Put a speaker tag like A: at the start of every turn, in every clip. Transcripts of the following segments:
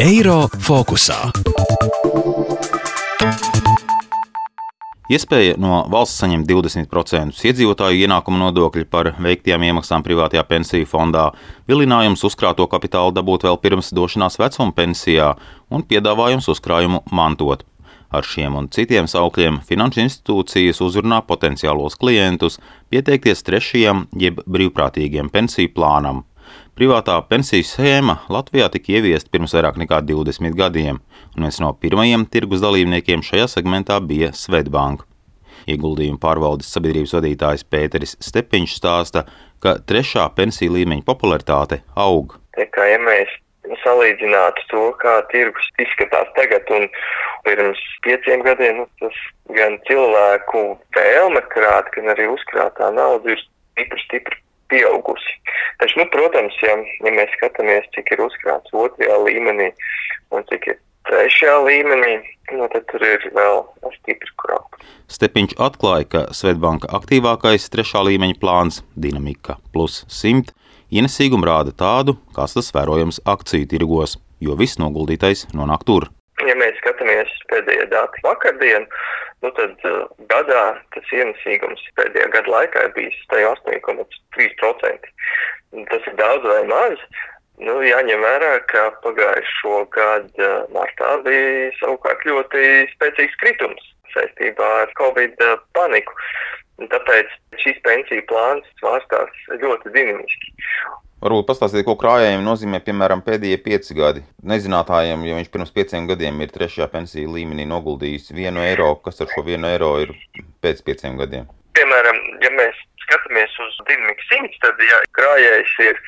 A: Eiro fokusā. Iespēja no valsts saņemt 20% iedzīvotāju ienākuma nodokļu par veiktajām iemaksām privātajā pensiju fondā, vilinājums uzkrāto kapitālu dabūt vēl pirms došanās vecuma pensijā un piedāvājums uzkrājumu mantot. Ar šiem un citiem saukļiem finanšu institūcijas uzrunā potenciālos klientus pieteikties trešajam jeb brīvprātīgiem pensiju plānam. Privātā pensiju schēma Latvijā tika ieviesta pirms vairāk nekā 20 gadiem, un viens no pirmajiem tirgus dalībniekiem šajā segmentā bija Svetbank. Ieguldījumu pārvaldes sabiedrības vadītājs Pēteris Stepiņš stāsta, ka trešā pensiju līmeņa popularitāte aug.
B: Tā kā ja mēs salīdzinātu to, kā tirgus izskatās tagad un pirms pieciem gadiem, nu, tas gan cilvēku vēlme krāt, gan arī uzkrātā nauda ir stipri, stipri pieaugusi. Taču, nu, protams, ja, ja mēs skatāmies, cik ir uzkrāts otrajā līmenī un cik ir trešajā līmenī, nu, tad tur ir vēl stipri krāpta.
A: Stepiņš atklāja, ka Svetbanka aktīvākais trešā līmeņa plāns Dinamika plus 100 ienesīgumu rāda tādu, kāds tas vērojams akciju tirgos, jo viss noguldītais nonāk tur.
B: Ja mēs skatāmies pēdējie dati vakardien, nu tad uh, gadā tas ienesīgums pēdējā gada laikā ir bijis 8,3%. Tas ir daudz vai maz. Nu, jāņem vērā, ka pagājušo gadu uh, martā bija savukārt ļoti spēcīgs kritums saistībā ar Covid uh, paniku. Tāpēc šīs pensiju plāns svārstās ļoti dinamiski.
A: Varbūt pastāstīt, ko krājējiem nozīmē, piemēram, pēdējie pieci gadi. Nezinātājiem, ja viņš pirms pieciem gadiem ir trešajā pensiju līmenī noguldījis vienu eiro, kas ar šo vienu eiro ir pēc pieciem gadiem?
B: Piemēram, ja mēs skatāmies uz dinamiku simts, tad, ja krājējs ir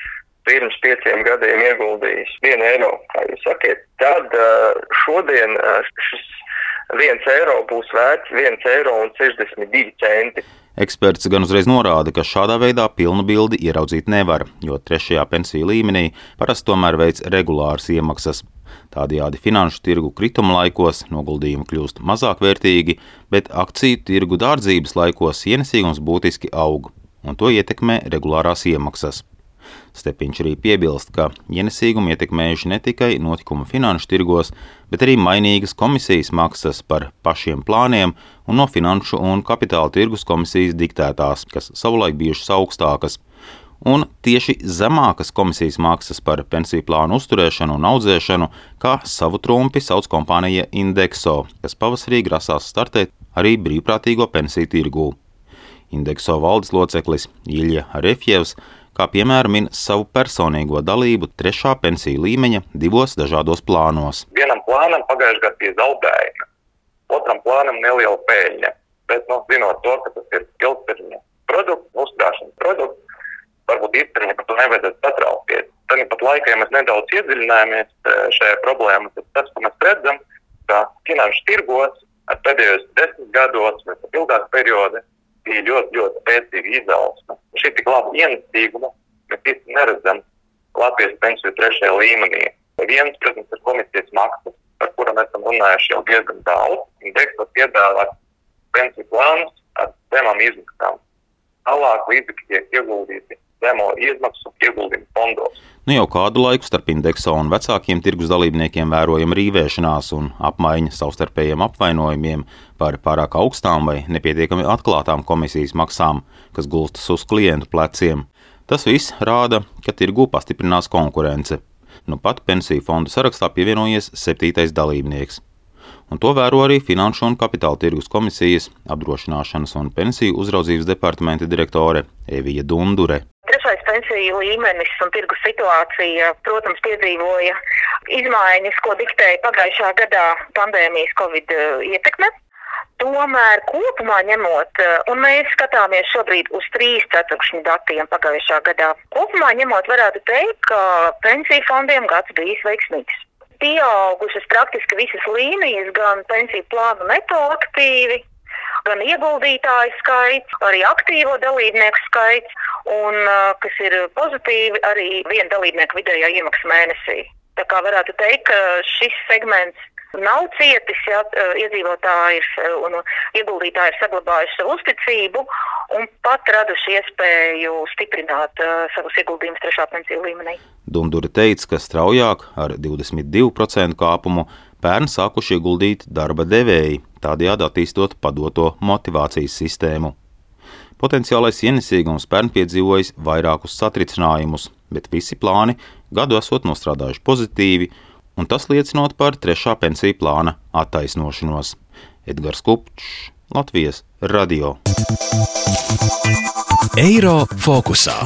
B: pirms pieciem gadiem ieguldījis vienu eiro, kā jūs sakiet, tad šodien šis viens eiro būs vērts viens eiro un 62 centi.
A: Eksperts gan uzreiz norāda, ka šādā veidā pilnu bildi ieraudzīt nevar, jo trešajā pensiju līmenī parasti tomēr veids regulāras iemaksas. Tādējādi finanšu tirgu krituma laikos noguldījumi kļūst mazāk vērtīgi, bet akciju tirgu dārdzības laikos ienesīgums būtiski aug, un to ietekmē regulārās iemaksas. Stepiņš arī piebilst, ka ienesīgumu ietekmējuši ne tikai notikumi finanšu tirgos, bet arī mainīgas komisijas maksas par pašiem plāniem un no Finanšu un Kapitāla tirgus komisijas diktētās, kas savulaik bijušas augstākas. Un tieši zemākas komisijas maksas par pensiju plānu uzturēšanu un audzēšanu, kā savu trumpi sauc kompānija Indexo, kas pavasarī grasās startēt arī brīvprātīgo pensiju tirgū. Indexo valdes loceklis Ilja Refjevs kā piemēram min savu personīgo dalību trešā pensiju līmeņa divos dažādos plānos.
B: Vienam plānam pagājušajā gadā bija zaudējumi, otram plānam neliela peļņa. Bet, nu, zinot to, ka tas ir ilgtermiņa produkts, uzkrāšanas produkts, varbūt īstenībā par to nevajadzētu satraukties. Tāpat laikā, ja mēs nedaudz iedziļināmies e, šajā problēmā, tad tas, ko mēs redzam, ka finanšu tirgos pēdējos desmit gados vai pat ilgāk periodā bija ļoti, ļoti spēcīga izaugsme. Šī tik laba ienesīguma mēs īsti neredzam Latvijas pensiju trešajā līmenī. Viens, protams, ir komisijas maksas, par kuru mēs esam runājuši jau diezgan daudz. Indeksas piedāvā pensiju plānus ar zemām izmaksām. Tālāk līdzekļi tiek ieguldīti zemo izmaksu ieguldījumu fondos.
A: Nu jau kādu laiku starp indeksa un vecākiem tirgus dalībniekiem vērojama rīvēšanās un apmaiņa savstarpējiem apvainojumiem par pārāk augstām vai nepietiekami atklātām komisijas maksām, kas gulstas uz klientu pleciem. Tas viss rāda, ka tirgu pastiprinās konkurence. Nu pat pensiju fondu sarakstā pievienojies septītais dalībnieks un to vēro arī Finanšu un Kapitāla tirgus komisijas apdrošināšanas un pensiju uzraudzības departamenta direktore Evija Dundure
C: pensiju līmenis un tirgus situācija, protams, piedzīvoja izmaiņas, ko diktēja pagājušā gadā pandēmijas Covid eh, ietekme. Tomēr kopumā ņemot, eh, un mēs skatāmies šobrīd uz trīs ceturkšņu datiem pagājušā gadā, kopumā ņemot, varētu teikt, ka pensiju fondiem gads bijis veiksmīgs. Pieaugušas praktiski visas līnijas, gan pensiju plānu neto aktīvi, gan ieguldītāju skaits, arī aktīvo dalībnieku skaits, un kas ir pozitīvi, arī viena dalībnieka vidējā iemaksa mēnesī. Tā kā varētu teikt, ka šis segments nav cietis, ja iedzīvotāji un ieguldītāji ir saglabājuši savu uzticību un pat raduši iespēju stiprināt savus ieguldījumus trešā pensiju līmenī.
A: Dundura teica, ka straujāk ar 22% kāpumu pērn sākuši ieguldīt darba devēji, tādējādi attīstot padoto motivācijas sistēmu. Potenciālais ienesīgums pērn piedzīvojis vairākus satricinājumus, bet visi plāni gadu esot nostrādājuši pozitīvi, un tas liecinot par trešā pensiju plāna attaisnošanos. Edgars Kupčs, Latvijas Radio. Eiro fokusā.